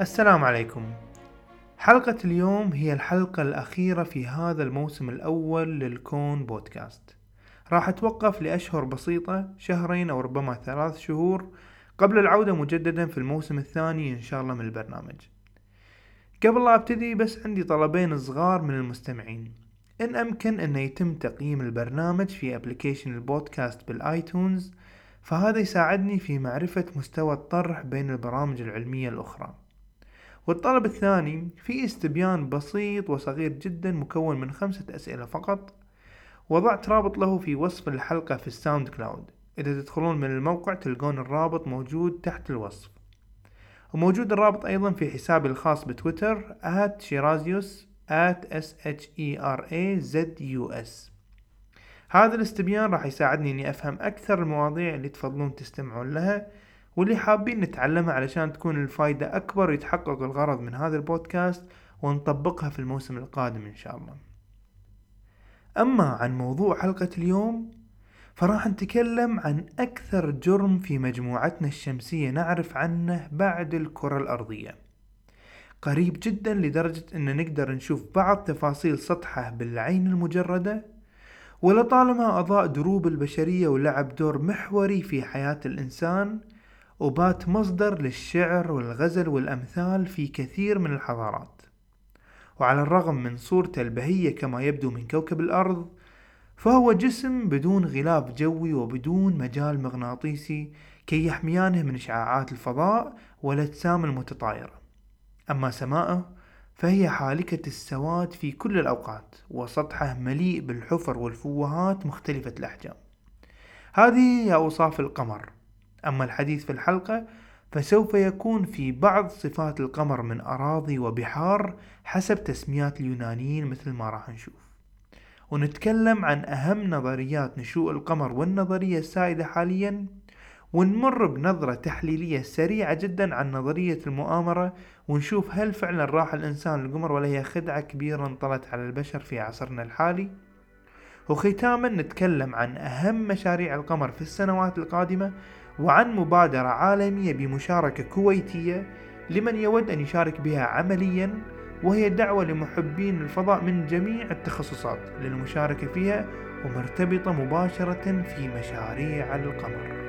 السلام عليكم. حلقة اليوم هي الحلقة الأخيرة في هذا الموسم الأول للكون بودكاست. راح أتوقف لأشهر بسيطة شهرين أو ربما ثلاث شهور قبل العودة مجددا في الموسم الثاني إن شاء الله من البرنامج. قبل لا أبتدي بس عندي طلبين صغار من المستمعين. إن أمكن أن يتم تقييم البرنامج في application البودكاست بالآيتونز فهذا يساعدني في معرفة مستوى الطرح بين البرامج العلمية الأخرى. والطلب الثاني في استبيان بسيط وصغير جدا مكون من خمسة أسئلة فقط. وضعت رابط له في وصف الحلقة في الساوند كلاود إذا تدخلون من الموقع تلقون الرابط موجود تحت الوصف. وموجود الرابط أيضا في حسابي الخاص بتويتر h e s. هذا الاستبيان راح يساعدني إني أفهم أكثر المواضيع اللي تفضلون تستمعون لها. واللي حابين نتعلمها علشان تكون الفايدة أكبر ويتحقق الغرض من هذا البودكاست ونطبقها في الموسم القادم إن شاء الله. أما عن موضوع حلقة اليوم فراح نتكلم عن أكثر جرم في مجموعتنا الشمسية نعرف عنه بعد الكرة الأرضية. قريب جدا لدرجة أن نقدر نشوف بعض تفاصيل سطحه بالعين المجردة ولطالما أضاء دروب البشرية ولعب دور محوري في حياة الإنسان وبات مصدر للشعر والغزل والأمثال في كثير من الحضارات. وعلى الرغم من صورته البهية كما يبدو من كوكب الأرض فهو جسم بدون غلاف جوي وبدون مجال مغناطيسي كي يحميانه من إشعاعات الفضاء والأجسام المتطايرة. أما سماءه فهي حالكة السواد في كل الأوقات وسطحه مليء بالحفر والفوهات مختلفة الأحجام. هذه هي أوصاف القمر. أما الحديث في الحلقة فسوف يكون في بعض صفات القمر من أراضي وبحار حسب تسميات اليونانيين مثل ما راح نشوف. ونتكلم عن أهم نظريات نشوء القمر والنظرية السائدة حاليا ونمر بنظرة تحليلية سريعة جدا عن نظرية المؤامرة ونشوف هل فعلا راح الإنسان للقمر ولا هي خدعة كبيرة انطلت على البشر في عصرنا الحالي. وختاما نتكلم عن أهم مشاريع القمر في السنوات القادمة وعن مبادرة عالمية بمشاركة كويتية لمن يود أن يشارك بها عمليا وهي دعوة لمحبين الفضاء من جميع التخصصات للمشاركة فيها ومرتبطة مباشرة في مشاريع القمر.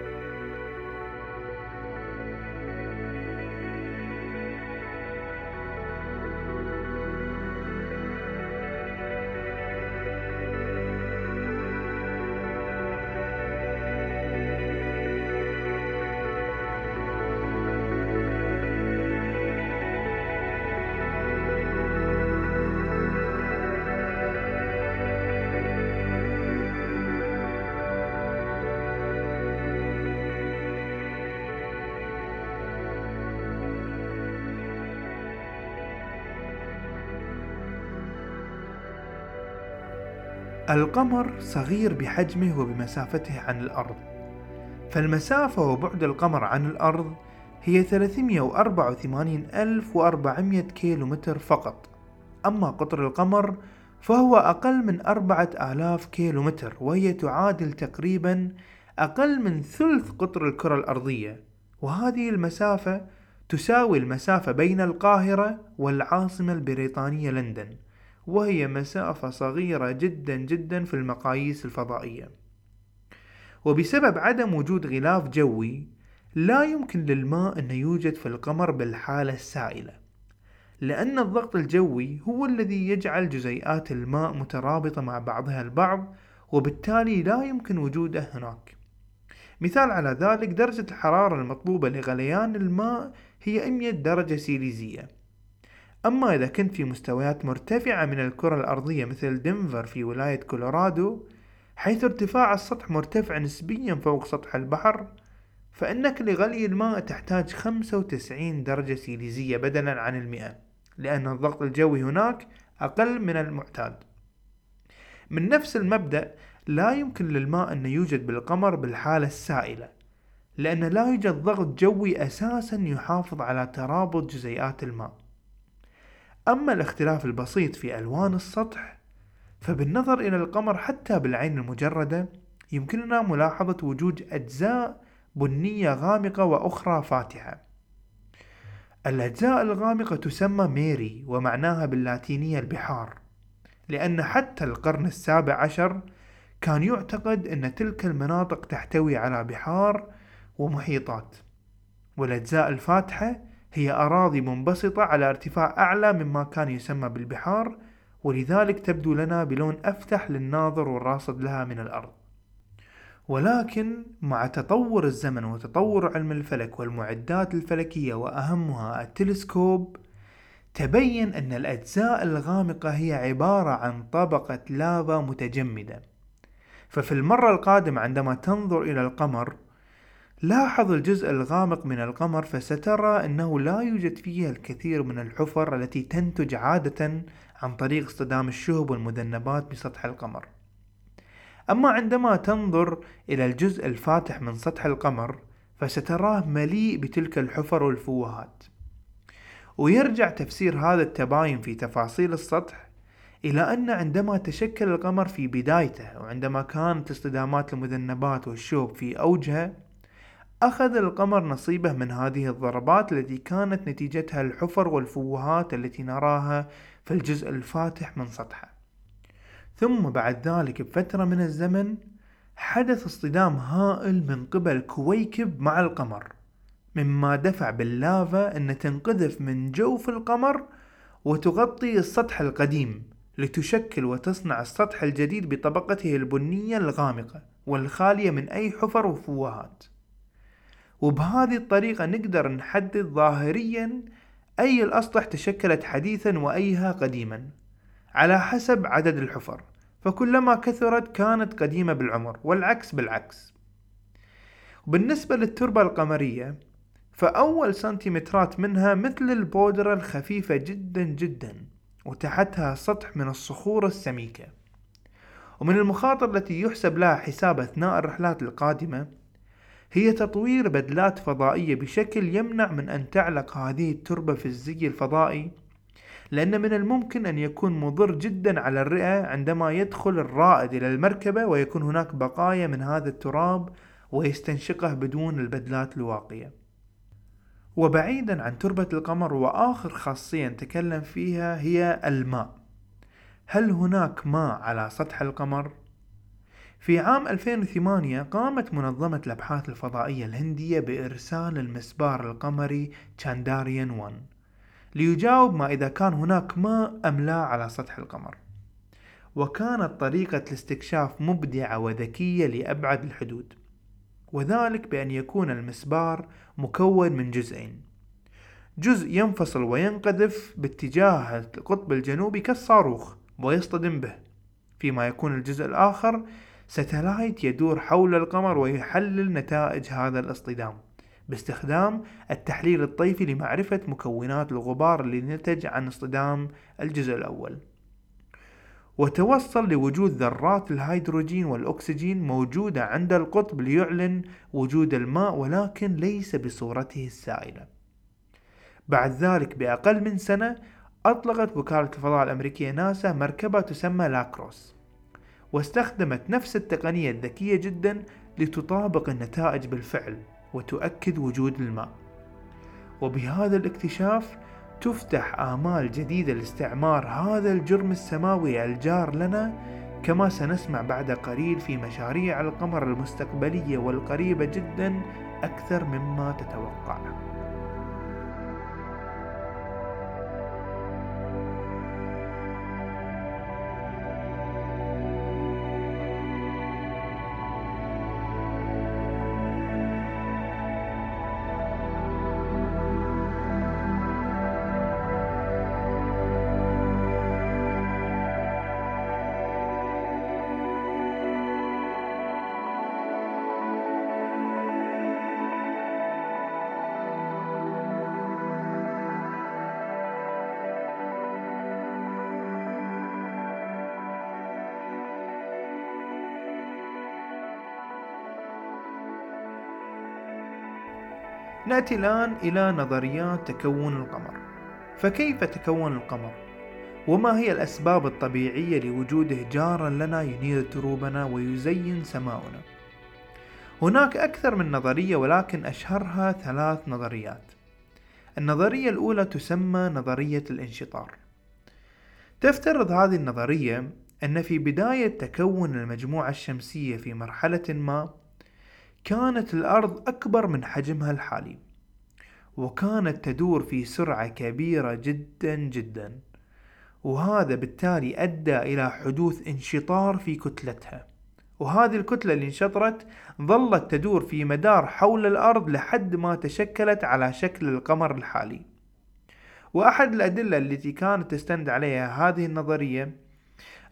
القمر صغير بحجمه وبمسافته عن الأرض. فالمسافة وبعد القمر عن الأرض هي 384400 كيلو متر فقط. أما قطر القمر فهو أقل من أربعة آلاف كيلو متر وهي تعادل تقريبا أقل من ثلث قطر الكرة الأرضية. وهذه المسافة تساوي المسافة بين القاهرة والعاصمة البريطانية لندن. وهي مسافة صغيرة جدا جدا في المقاييس الفضائية. وبسبب عدم وجود غلاف جوي لا يمكن للماء أن يوجد في القمر بالحالة السائلة لأن الضغط الجوي هو الذي يجعل جزيئات الماء مترابطة مع بعضها البعض وبالتالي لا يمكن وجوده هناك. مثال على ذلك درجة الحرارة المطلوبة لغليان الماء هي 100 درجة سيليزية. أما إذا كنت في مستويات مرتفعة من الكرة الأرضية مثل دنفر في ولاية كولورادو حيث ارتفاع السطح مرتفع نسبيا فوق سطح البحر فإنك لغلي الماء تحتاج 95 درجة سيليزية بدلا عن المئة لأن الضغط الجوي هناك أقل من المعتاد. من نفس المبدأ لا يمكن للماء أن يوجد بالقمر بالحالة السائلة لأن لا يوجد ضغط جوي أساسا يحافظ على ترابط جزيئات الماء. أما الاختلاف البسيط في ألوان السطح فبالنظر إلى القمر حتى بالعين المجردة يمكننا ملاحظة وجود أجزاء بنية غامقة وأخرى فاتحة. الأجزاء الغامقة تسمى ميري ومعناها باللاتينية البحار لأن حتى القرن السابع عشر كان يعتقد أن تلك المناطق تحتوي على بحار ومحيطات والأجزاء الفاتحة هي أراضي منبسطة على ارتفاع أعلى مما كان يسمى بالبحار ولذلك تبدو لنا بلون أفتح للناظر والراصد لها من الأرض. ولكن مع تطور الزمن وتطور علم الفلك والمعدات الفلكية وأهمها التلسكوب تبين أن الأجزاء الغامقة هي عبارة عن طبقة لافا متجمدة. ففي المرة القادمة عندما تنظر إلى القمر لاحظ الجزء الغامق من القمر فسترى أنه لا يوجد فيه الكثير من الحفر التي تنتج عادة عن طريق اصطدام الشهب والمذنبات بسطح القمر. أما عندما تنظر إلى الجزء الفاتح من سطح القمر فستراه مليء بتلك الحفر والفوهات. ويرجع تفسير هذا التباين في تفاصيل السطح إلى أن عندما تشكل القمر في بدايته وعندما كانت اصطدامات المذنبات والشوب في أوجها أخذ القمر نصيبه من هذه الضربات التي كانت نتيجتها الحفر والفوهات التي نراها في الجزء الفاتح من سطحه. ثم بعد ذلك بفترة من الزمن حدث اصطدام هائل من قبل كويكب مع القمر مما دفع باللافا أن تنقذف من جوف القمر وتغطي السطح القديم لتشكل وتصنع السطح الجديد بطبقته البنية الغامقة والخالية من أي حفر وفوهات. وبهذه الطريقة نقدر نحدد ظاهريا أي الأسطح تشكلت حديثا وأيها قديما على حسب عدد الحفر. فكلما كثرت كانت قديمة بالعمر والعكس بالعكس. بالنسبة للتربة القمرية فأول سنتيمترات منها مثل البودرة الخفيفة جدا جدا وتحتها سطح من الصخور السميكة. ومن المخاطر التي يحسب لها حساب أثناء الرحلات القادمة هي تطوير بدلات فضائية بشكل يمنع من أن تعلق هذه التربة في الزي الفضائي لأن من الممكن أن يكون مضر جدا على الرئة عندما يدخل الرائد إلى المركبة ويكون هناك بقايا من هذا التراب ويستنشقه بدون البدلات الواقية وبعيدا عن تربة القمر وآخر خاصية نتكلم فيها هي الماء هل هناك ماء على سطح القمر؟ في عام 2008 قامت منظمة الأبحاث الفضائية الهندية بإرسال المسبار القمري تشانداريان 1 ليجاوب ما إذا كان هناك ماء أم لا على سطح القمر. وكانت طريقة الاستكشاف مبدعة وذكية لأبعد الحدود وذلك بأن يكون المسبار مكون من جزئين. جزء ينفصل وينقذف باتجاه القطب الجنوبي كالصاروخ ويصطدم به. فيما يكون الجزء الآخر ستلايت يدور حول القمر ويحلل نتائج هذا الاصطدام باستخدام التحليل الطيفي لمعرفة مكونات الغبار اللي نتج عن اصطدام الجزء الأول. وتوصل لوجود ذرات الهيدروجين والأكسجين موجودة عند القطب ليعلن وجود الماء ولكن ليس بصورته السائلة. بعد ذلك بأقل من سنة أطلقت وكالة الفضاء الأمريكية ناسا مركبة تسمى لاكروس. واستخدمت نفس التقنية الذكية جدا لتطابق النتائج بالفعل وتؤكد وجود الماء. وبهذا الاكتشاف تفتح آمال جديدة لاستعمار هذا الجرم السماوي الجار لنا كما سنسمع بعد قليل في مشاريع القمر المستقبلية والقريبة جدا أكثر مما تتوقع نأتي الآن إلى نظريات تكون القمر فكيف تكون القمر؟ وما هي الأسباب الطبيعية لوجوده جارا لنا ينير دروبنا ويزين سماؤنا؟ هناك أكثر من نظرية ولكن أشهرها ثلاث نظريات النظرية الأولى تسمى نظرية الانشطار تفترض هذه النظرية أن في بداية تكون المجموعة الشمسية في مرحلة ما كانت الأرض أكبر من حجمها الحالي وكانت تدور في سرعة كبيرة جدا جدا وهذا بالتالي أدى إلى حدوث انشطار في كتلتها. وهذه الكتلة اللي انشطرت ظلت تدور في مدار حول الأرض لحد ما تشكلت على شكل القمر الحالي. وأحد الأدلة التي كانت تستند عليها هذه النظرية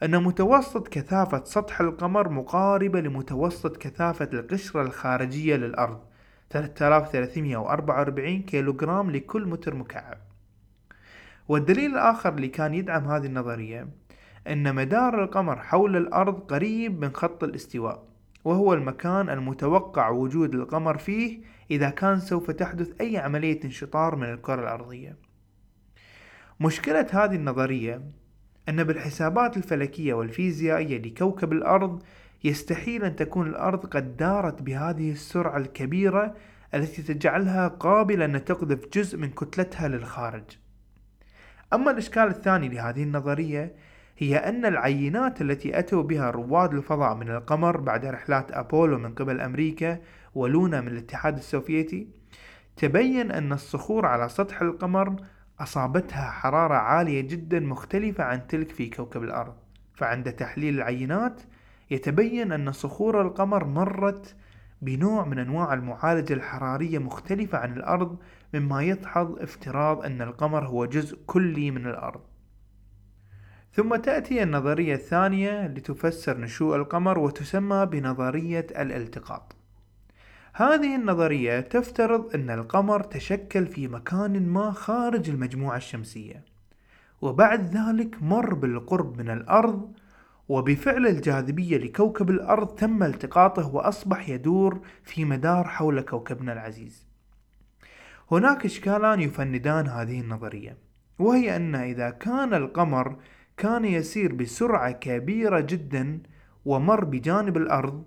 أن متوسط كثافة سطح القمر مقاربة لمتوسط كثافة القشرة الخارجية للأرض 3344 كيلوغرام لكل متر مكعب. والدليل الآخر اللي كان يدعم هذه النظرية أن مدار القمر حول الأرض قريب من خط الاستواء وهو المكان المتوقع وجود القمر فيه إذا كان سوف تحدث أي عملية انشطار من الكرة الأرضية. مشكلة هذه النظرية أن بالحسابات الفلكية والفيزيائية لكوكب الأرض يستحيل أن تكون الأرض قد دارت بهذه السرعة الكبيرة التي تجعلها قابلة أن تقذف جزء من كتلتها للخارج. أما الإشكال الثاني لهذه النظرية هي أن العينات التي أتوا بها رواد الفضاء من القمر بعد رحلات أبولو من قبل أمريكا ولونا من الاتحاد السوفيتي تبين أن الصخور على سطح القمر أصابتها حرارة عالية جدا مختلفة عن تلك في كوكب الأرض. فعند تحليل العينات يتبين أن صخور القمر مرت بنوع من أنواع المعالجة الحرارية مختلفة عن الأرض مما يدحض افتراض أن القمر هو جزء كلي من الأرض. ثم تأتي النظرية الثانية لتفسر نشوء القمر وتسمى بنظرية الالتقاط. هذه النظرية تفترض أن القمر تشكل في مكان ما خارج المجموعة الشمسية وبعد ذلك مر بالقرب من الأرض وبفعل الجاذبية لكوكب الأرض تم التقاطه وأصبح يدور في مدار حول كوكبنا العزيز. هناك إشكالان يفندان هذه النظرية وهي أن إذا كان القمر كان يسير بسرعة كبيرة جدا ومر بجانب الأرض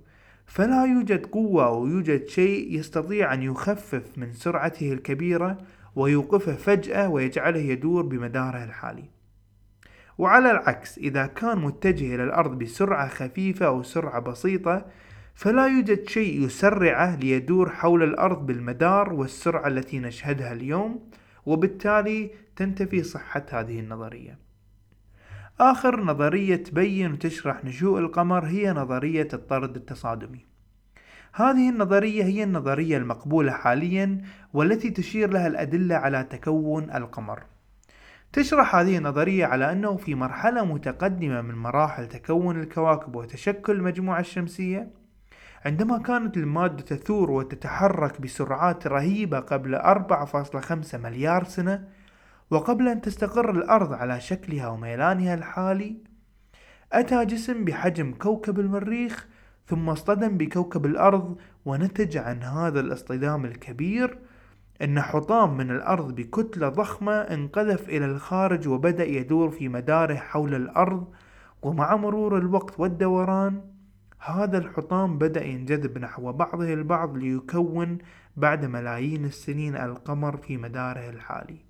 فلا يوجد قوة أو يوجد شيء يستطيع أن يخفف من سرعته الكبيرة ويوقفه فجأة ويجعله يدور بمداره الحالي. وعلى العكس إذا كان متجه إلى الأرض بسرعة خفيفة أو سرعة بسيطة فلا يوجد شيء يسرعه ليدور حول الأرض بالمدار والسرعة التي نشهدها اليوم وبالتالي تنتفي صحة هذه النظرية. آخر نظرية تبين وتشرح نشوء القمر هي نظرية الطرد التصادمي. هذه النظرية هي النظرية المقبولة حاليا والتي تشير لها الأدلة على تكون القمر. تشرح هذه النظرية على أنه في مرحلة متقدمة من مراحل تكون الكواكب وتشكل المجموعة الشمسية عندما كانت المادة تثور وتتحرك بسرعات رهيبة قبل 4.5 مليار سنة وقبل أن تستقر الأرض على شكلها وميلانها الحالي أتى جسم بحجم كوكب المريخ ثم اصطدم بكوكب الأرض ونتج عن هذا الاصطدام الكبير أن حطام من الأرض بكتلة ضخمة انقذف إلى الخارج وبدأ يدور في مداره حول الأرض ومع مرور الوقت والدوران هذا الحطام بدأ ينجذب نحو بعضه البعض ليكون بعد ملايين السنين القمر في مداره الحالي.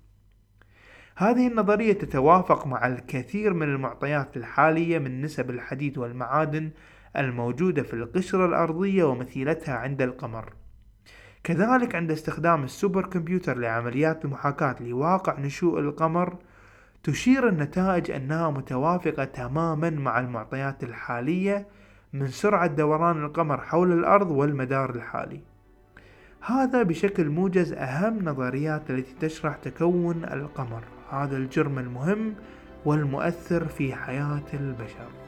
هذه النظرية تتوافق مع الكثير من المعطيات الحالية من نسب الحديد والمعادن الموجودة في القشرة الأرضية ومثيلتها عند القمر. كذلك عند استخدام السوبر كمبيوتر لعمليات المحاكاة لواقع نشوء القمر تشير النتائج أنها متوافقة تماما مع المعطيات الحالية من سرعة دوران القمر حول الأرض والمدار الحالي. هذا بشكل موجز أهم نظريات التي تشرح تكون القمر. هذا الجرم المهم والمؤثر في حياة البشر.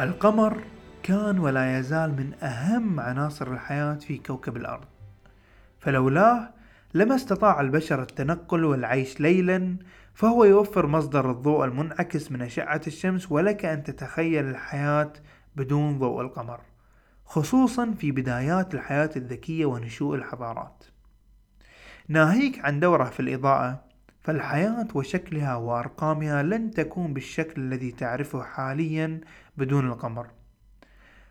القمر كان ولا يزال من أهم عناصر الحياة في كوكب الأرض. فلولاه لما استطاع البشر التنقل والعيش ليلا فهو يوفر مصدر الضوء المنعكس من أشعة الشمس ولك أن تتخيل الحياة بدون ضوء القمر خصوصا في بدايات الحياة الذكية ونشوء الحضارات. ناهيك عن دورة في الإضاءة. فالحياة وشكلها وأرقامها لن تكون بالشكل الذي تعرفه حاليا بدون القمر.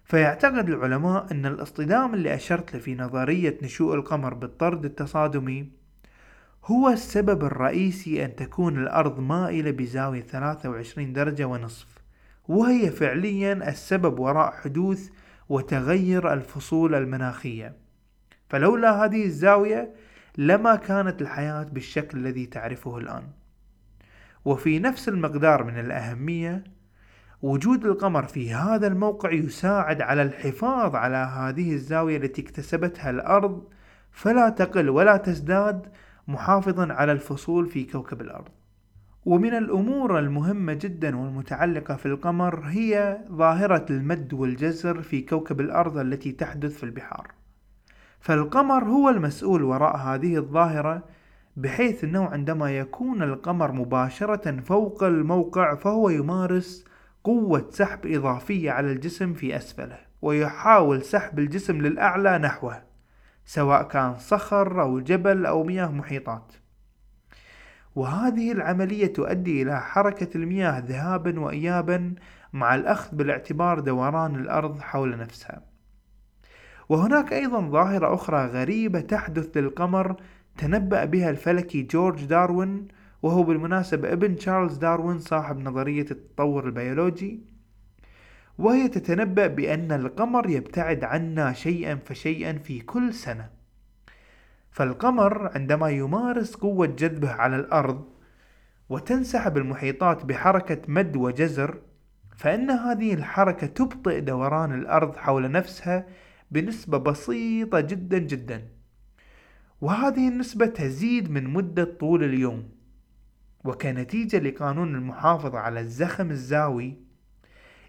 فيعتقد العلماء أن الاصطدام اللي أشرت له في نظرية نشوء القمر بالطرد التصادمي هو السبب الرئيسي أن تكون الأرض مائلة بزاوية 23 درجة ونصف وهي فعليا السبب وراء حدوث وتغير الفصول المناخية. فلولا هذه الزاوية لما كانت الحياة بالشكل الذي تعرفه الآن. وفي نفس المقدار من الأهمية وجود القمر في هذا الموقع يساعد على الحفاظ على هذه الزاوية التي اكتسبتها الأرض فلا تقل ولا تزداد محافظا على الفصول في كوكب الأرض. ومن الأمور المهمة جدا والمتعلقة في القمر هي ظاهرة المد والجزر في كوكب الأرض التي تحدث في البحار. فالقمر هو المسؤول وراء هذه الظاهرة بحيث أنه عندما يكون القمر مباشرة فوق الموقع فهو يمارس قوة سحب إضافية على الجسم في أسفله ويحاول سحب الجسم للأعلى نحوه سواء كان صخر أو جبل أو مياه محيطات. وهذه العملية تؤدي إلى حركة المياه ذهابا وإيابا مع الأخذ بالاعتبار دوران الأرض حول نفسها. وهناك أيضا ظاهرة أخرى غريبة تحدث للقمر تنبأ بها الفلكي جورج داروين وهو بالمناسبة ابن تشارلز داروين صاحب نظرية التطور البيولوجي. وهي تتنبأ بأن القمر يبتعد عنا شيئا فشيئا في كل سنة. فالقمر عندما يمارس قوة جذبه على الأرض وتنسحب المحيطات بحركة مد وجزر فإن هذه الحركة تبطئ دوران الأرض حول نفسها بنسبة بسيطة جدا جدا. وهذه النسبة تزيد من مدة طول اليوم. وكنتيجة لقانون المحافظة على الزخم الزاوي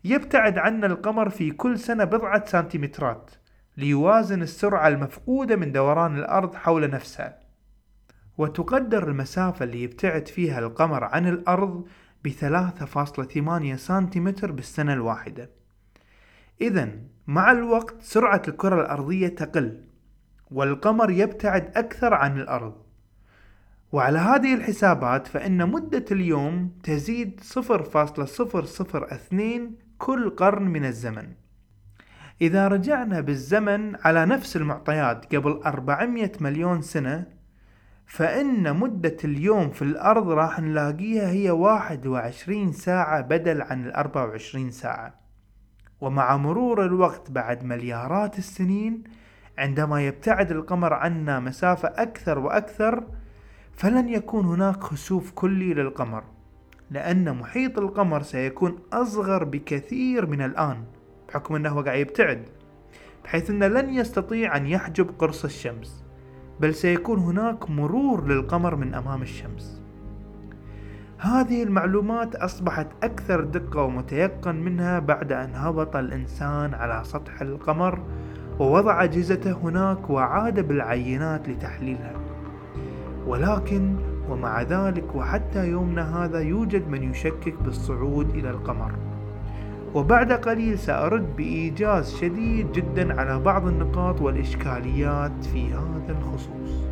يبتعد عنا القمر في كل سنة بضعة سنتيمترات ليوازن السرعة المفقودة من دوران الأرض حول نفسها وتقدر المسافة اللي يبتعد فيها القمر عن الأرض فاصلة ثمانية سنتيمتر بالسنة الواحدة. إذا مع الوقت سرعة الكرة الأرضية تقل والقمر يبتعد أكثر عن الأرض. وعلى هذه الحسابات فإن مدة اليوم تزيد 0.002 كل قرن من الزمن. إذا رجعنا بالزمن على نفس المعطيات قبل 400 مليون سنة فإن مدة اليوم في الأرض راح نلاقيها هي 21 ساعة بدل عن ال 24 ساعة. ومع مرور الوقت بعد مليارات السنين عندما يبتعد القمر عنا مسافة أكثر وأكثر فلن يكون هناك خسوف كلي للقمر لأن محيط القمر سيكون أصغر بكثير من الآن بحكم أنه قاعد يبتعد بحيث أنه لن يستطيع أن يحجب قرص الشمس بل سيكون هناك مرور للقمر من أمام الشمس. هذه المعلومات أصبحت أكثر دقة ومتيقن منها بعد أن هبط الإنسان على سطح القمر ووضع أجهزته هناك وعاد بالعينات لتحليلها. ولكن ومع ذلك وحتى يومنا هذا يوجد من يشكك بالصعود إلى القمر. وبعد قليل سأرد بإيجاز شديد جدا على بعض النقاط والإشكاليات في هذا الخصوص.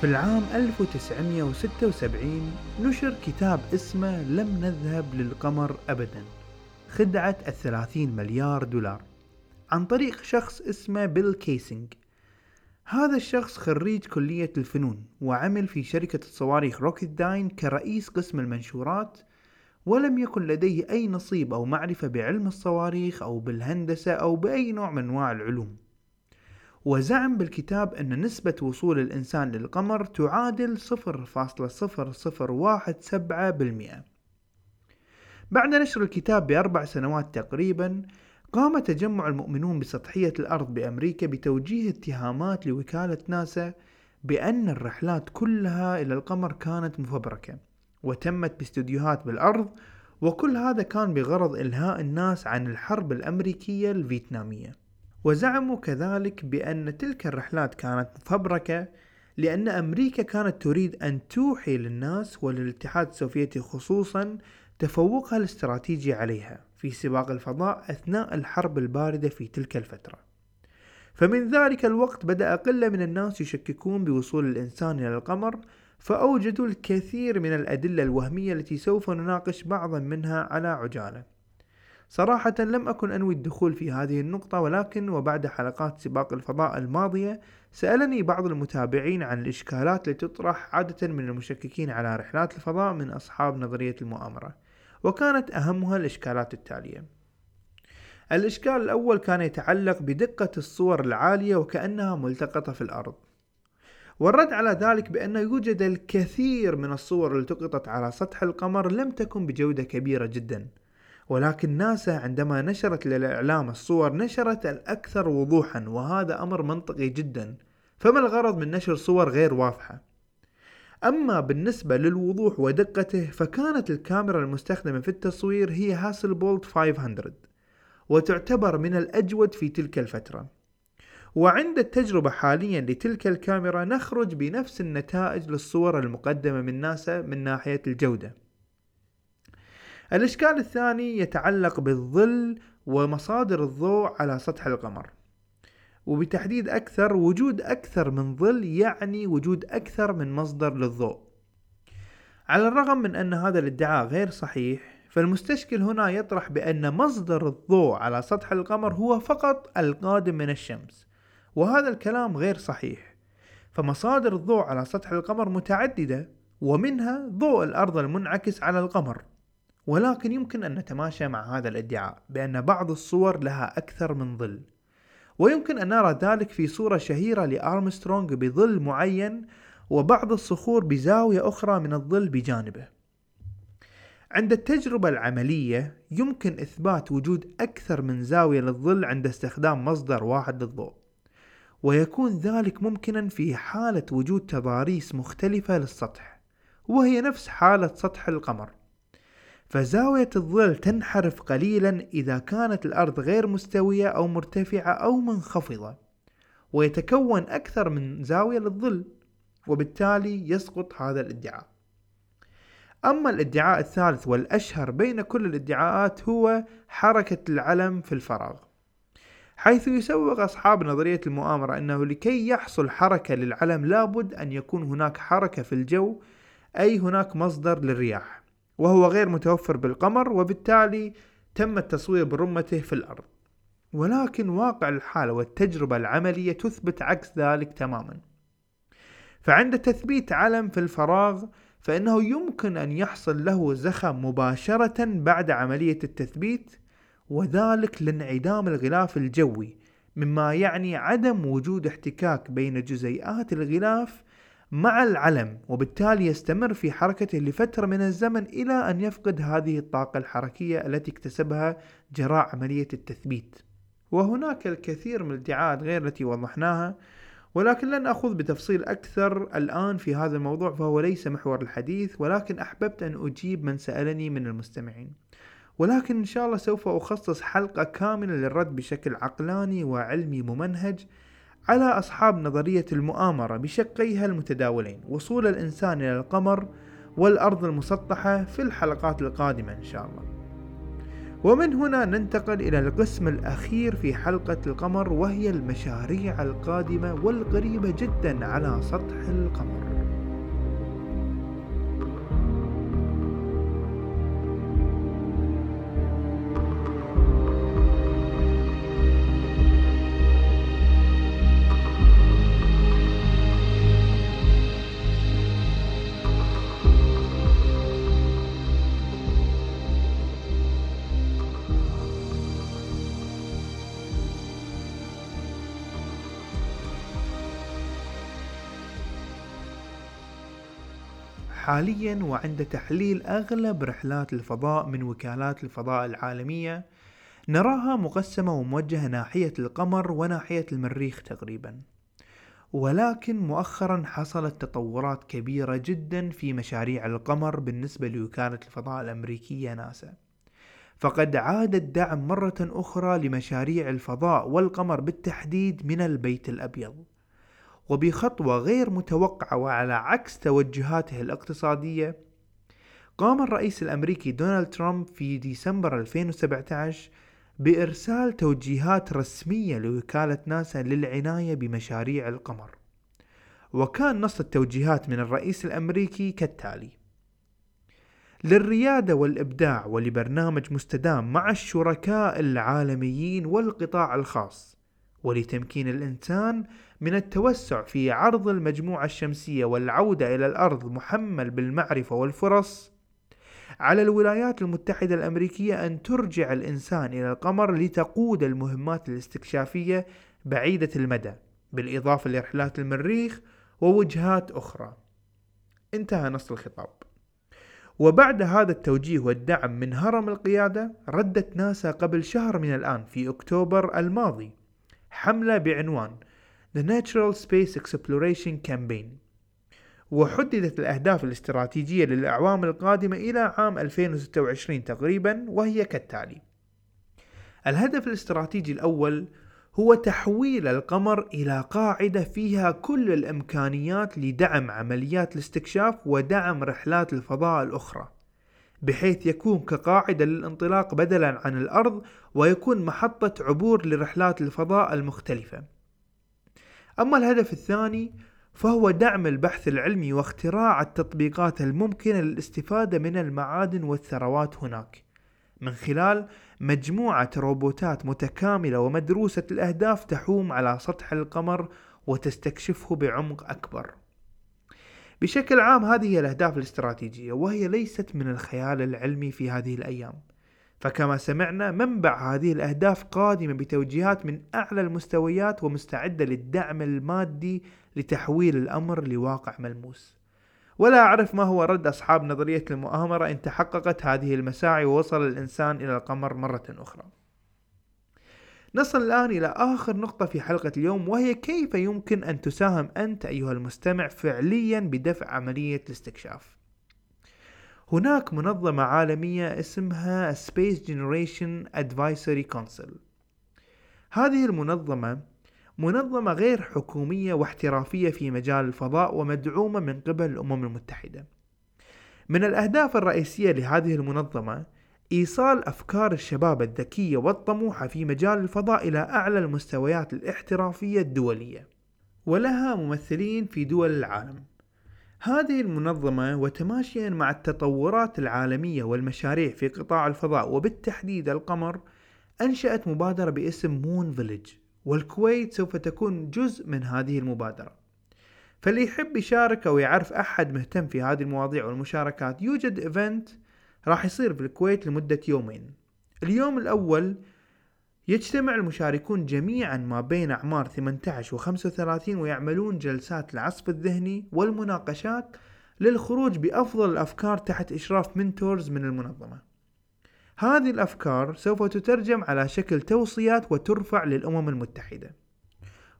في العام 1976 نشر كتاب اسمه لم نذهب للقمر أبدا خدعة الثلاثين مليار دولار. عن طريق شخص اسمه بيل كيسينج. هذا الشخص خريج كلية الفنون وعمل في شركة الصواريخ روكيت داين كرئيس قسم المنشورات ولم يكن لديه أي نصيب أو معرفة بعلم الصواريخ أو بالهندسة أو بأي نوع من أنواع العلوم. وزعم بالكتاب أن نسبة وصول الإنسان للقمر تعادل 0.0017% بعد نشر الكتاب بأربع سنوات تقريبا قام تجمع المؤمنون بسطحية الأرض بأمريكا بتوجيه اتهامات لوكالة ناسا بأن الرحلات كلها إلى القمر كانت مفبركة وتمت باستديوهات بالأرض وكل هذا كان بغرض إلهاء الناس عن الحرب الأمريكية الفيتنامية. وزعموا كذلك بأن تلك الرحلات كانت مفبركة لأن أمريكا كانت تريد أن توحي للناس وللاتحاد السوفيتي خصوصا تفوقها الاستراتيجي عليها في سباق الفضاء أثناء الحرب الباردة في تلك الفترة. فمن ذلك الوقت بدأ قلة من الناس يشككون بوصول الإنسان إلى القمر فأوجدوا الكثير من الأدلة الوهمية التي سوف نناقش بعضا منها على عجالة. صراحة لم أكن أنوي الدخول في هذه النقطة ولكن وبعد حلقات سباق الفضاء الماضية سألني بعض المتابعين عن الإشكالات التي تطرح عادة من المشككين على رحلات الفضاء من أصحاب نظرية المؤامرة وكانت أهمها الإشكالات التالية. الإشكال الأول كان يتعلق بدقة الصور العالية وكأنها ملتقطة في الأرض. والرد على ذلك بأن يوجد الكثير من الصور التقطت على سطح القمر لم تكن بجودة كبيرة جدا. ولكن ناسا عندما نشرت للإعلام الصور نشرت الأكثر وضوحا وهذا أمر منطقي جدا. فما الغرض من نشر صور غير واضحة؟ أما بالنسبة للوضوح ودقته فكانت الكاميرا المستخدمة في التصوير هي هاسل بولت 500 وتعتبر من الأجود في تلك الفترة. وعند التجربة حاليا لتلك الكاميرا نخرج بنفس النتائج للصور المقدمة من ناسا من ناحية الجودة. الإشكال الثاني يتعلق بالظل ومصادر الضوء على سطح القمر. وبتحديد أكثر وجود أكثر من ظل يعني وجود أكثر من مصدر للضوء. على الرغم من أن هذا الادعاء غير صحيح فالمستشكل هنا يطرح بأن مصدر الضوء على سطح القمر هو فقط القادم من الشمس وهذا الكلام غير صحيح. فمصادر الضوء على سطح القمر متعددة ومنها ضوء الأرض المنعكس على القمر. ولكن يمكن أن نتماشى مع هذا الإدعاء بأن بعض الصور لها أكثر من ظل. ويمكن أن نرى ذلك في صورة شهيرة لأرمسترونغ بظل معين وبعض الصخور بزاوية أخرى من الظل بجانبه. عند التجربة العملية يمكن إثبات وجود أكثر من زاوية للظل عند استخدام مصدر واحد للضوء. ويكون ذلك ممكنا في حالة وجود تضاريس مختلفة للسطح وهي نفس حالة سطح القمر. فزاوية الظل تنحرف قليلا إذا كانت الأرض غير مستوية أو مرتفعة أو منخفضة ويتكون أكثر من زاوية للظل وبالتالي يسقط هذا الادعاء. أما الادعاء الثالث والأشهر بين كل الادعاءات هو حركة العلم في الفراغ حيث يسوق أصحاب نظرية المؤامرة أنه لكي يحصل حركة للعلم لابد أن يكون هناك حركة في الجو أي هناك مصدر للرياح. وهو غير متوفر بالقمر وبالتالي تم التصوير برمته في الأرض. ولكن واقع الحالة والتجربة العملية تثبت عكس ذلك تماما. فعند تثبيت علم في الفراغ فإنه يمكن أن يحصل له زخم مباشرة بعد عملية التثبيت وذلك لانعدام الغلاف الجوي مما يعني عدم وجود احتكاك بين جزيئات الغلاف مع العلم وبالتالي يستمر في حركته لفترة من الزمن إلى أن يفقد هذه الطاقة الحركية التي اكتسبها جراء عملية التثبيت. وهناك الكثير من الادعاءات غير التي وضحناها ولكن لن أخوض بتفصيل أكثر الآن في هذا الموضوع فهو ليس محور الحديث ولكن أحببت أن أجيب من سألني من المستمعين. ولكن إن شاء الله سوف أخصص حلقة كاملة للرد بشكل عقلاني وعلمي ممنهج على أصحاب نظرية المؤامرة بشقيها المتداولين وصول الإنسان إلى القمر والأرض المسطحة في الحلقات القادمة إن شاء الله. ومن هنا ننتقل إلى القسم الأخير في حلقة القمر وهي المشاريع القادمة والقريبة جدا على سطح القمر. حاليا وعند تحليل أغلب رحلات الفضاء من وكالات الفضاء العالمية نراها مقسمة وموجهة ناحية القمر وناحية المريخ تقريبا. ولكن مؤخرا حصلت تطورات كبيرة جدا في مشاريع القمر بالنسبة لوكالة الفضاء الأمريكية ناسا. فقد عاد الدعم مرة أخرى لمشاريع الفضاء والقمر بالتحديد من البيت الأبيض. وبخطوة غير متوقعة وعلى عكس توجهاته الاقتصادية قام الرئيس الأمريكي دونالد ترامب في ديسمبر 2017 بإرسال توجيهات رسمية لوكالة ناسا للعناية بمشاريع القمر. وكان نص التوجيهات من الرئيس الأمريكي كالتالي للريادة والإبداع ولبرنامج مستدام مع الشركاء العالميين والقطاع الخاص. ولتمكين الإنسان من التوسع في عرض المجموعة الشمسية والعودة إلى الأرض محمل بالمعرفة والفرص. على الولايات المتحدة الأمريكية أن ترجع الإنسان إلى القمر لتقود المهمات الاستكشافية بعيدة المدى بالإضافة لرحلات المريخ ووجهات أخرى. انتهى نص الخطاب. وبعد هذا التوجيه والدعم من هرم القيادة ردت ناسا قبل شهر من الآن في أكتوبر الماضي حملة بعنوان The Natural Space Exploration Campaign. وحددت الأهداف الاستراتيجية للأعوام القادمة إلى عام 2026 تقريبا وهي كالتالي. الهدف الاستراتيجي الأول هو تحويل القمر إلى قاعدة فيها كل الإمكانيات لدعم عمليات الاستكشاف ودعم رحلات الفضاء الأخرى. بحيث يكون كقاعدة للانطلاق بدلا عن الأرض ويكون محطة عبور لرحلات الفضاء المختلفة أما الهدف الثاني فهو دعم البحث العلمي واختراع التطبيقات الممكنة للاستفادة من المعادن والثروات هناك من خلال مجموعة روبوتات متكاملة ومدروسة الأهداف تحوم على سطح القمر وتستكشفه بعمق أكبر. بشكل عام هذه هي الأهداف الاستراتيجية وهي ليست من الخيال العلمي في هذه الأيام. فكما سمعنا منبع هذه الأهداف قادمة بتوجيهات من أعلى المستويات ومستعدة للدعم المادي لتحويل الأمر لواقع ملموس. ولا أعرف ما هو رد أصحاب نظرية المؤامرة إن تحققت هذه المساعي ووصل الإنسان إلى القمر مرة أخرى نصل الآن إلى آخر نقطة في حلقة اليوم وهي كيف يمكن أن تساهم أنت أيها المستمع فعليا بدفع عملية الاستكشاف هناك منظمة عالمية اسمها Space Generation Advisory Council هذه المنظمة منظمة غير حكومية واحترافية في مجال الفضاء ومدعومة من قبل الأمم المتحدة. من الأهداف الرئيسية لهذه المنظمة إيصال أفكار الشباب الذكية والطموحة في مجال الفضاء إلى أعلى المستويات الاحترافية الدولية، ولها ممثلين في دول العالم. هذه المنظمة وتماشيا مع التطورات العالمية والمشاريع في قطاع الفضاء وبالتحديد القمر، أنشأت مبادرة باسم Moon Village والكويت سوف تكون جزء من هذه المبادرة فاللي يحب يشارك أو يعرف أحد مهتم في هذه المواضيع والمشاركات يوجد event راح يصير في الكويت لمدة يومين. اليوم الأول يجتمع المشاركون جميعا ما بين أعمار 18 و 35 ويعملون جلسات العصف الذهني والمناقشات للخروج بأفضل الأفكار تحت إشراف منتورز من المنظمة. هذه الأفكار سوف تترجم على شكل توصيات وترفع للأمم المتحدة.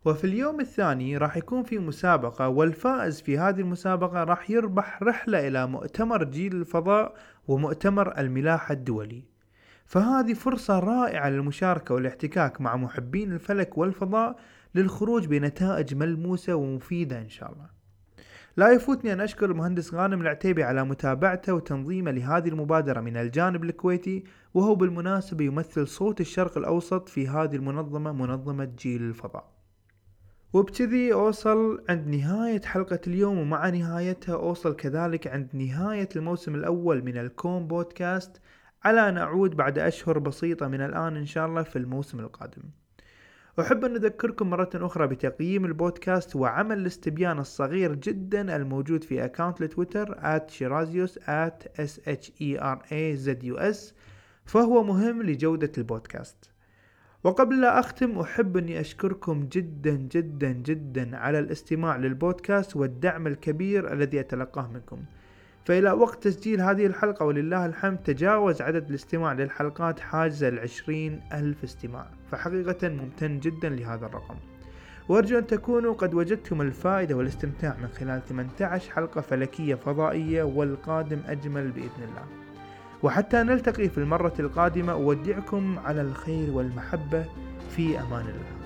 وفي اليوم الثاني راح يكون في مسابقة والفائز في هذه المسابقة راح يربح رحلة إلى مؤتمر جيل الفضاء ومؤتمر الملاحة الدولي. فهذه فرصة رائعة للمشاركة والاحتكاك مع محبين الفلك والفضاء للخروج بنتائج ملموسة ومفيدة إن شاء الله. لا يفوتني أن أشكر المهندس غانم العتيبي على متابعته وتنظيمه لهذه المبادرة من الجانب الكويتي وهو بالمناسبة يمثل صوت الشرق الأوسط في هذه المنظمة منظمة جيل الفضاء. وبكذي أوصل عند نهاية حلقة اليوم ومع نهايتها أوصل كذلك عند نهاية الموسم الأول من الكوم بودكاست على أن أعود بعد أشهر بسيطة من الآن إن شاء الله في الموسم القادم. أحب أن أذكركم مرة أخرى بتقييم البودكاست وعمل الاستبيان الصغير جدا الموجود في أكاونت لتويتر h e s فهو مهم لجودة البودكاست. وقبل لا أختم أحب أني أشكركم جدا جدا جدا على الاستماع للبودكاست والدعم الكبير الذي أتلقاه منكم. فإلى وقت تسجيل هذه الحلقة ولله الحمد تجاوز عدد الاستماع للحلقات حاجز العشرين ألف استماع. فحقيقة ممتن جدا لهذا الرقم. وأرجو أن تكونوا قد وجدتم الفائدة والاستمتاع من خلال 18 حلقة فلكية فضائية والقادم أجمل بإذن الله. وحتى نلتقي في المرة القادمة أودعكم على الخير والمحبة. في أمان الله.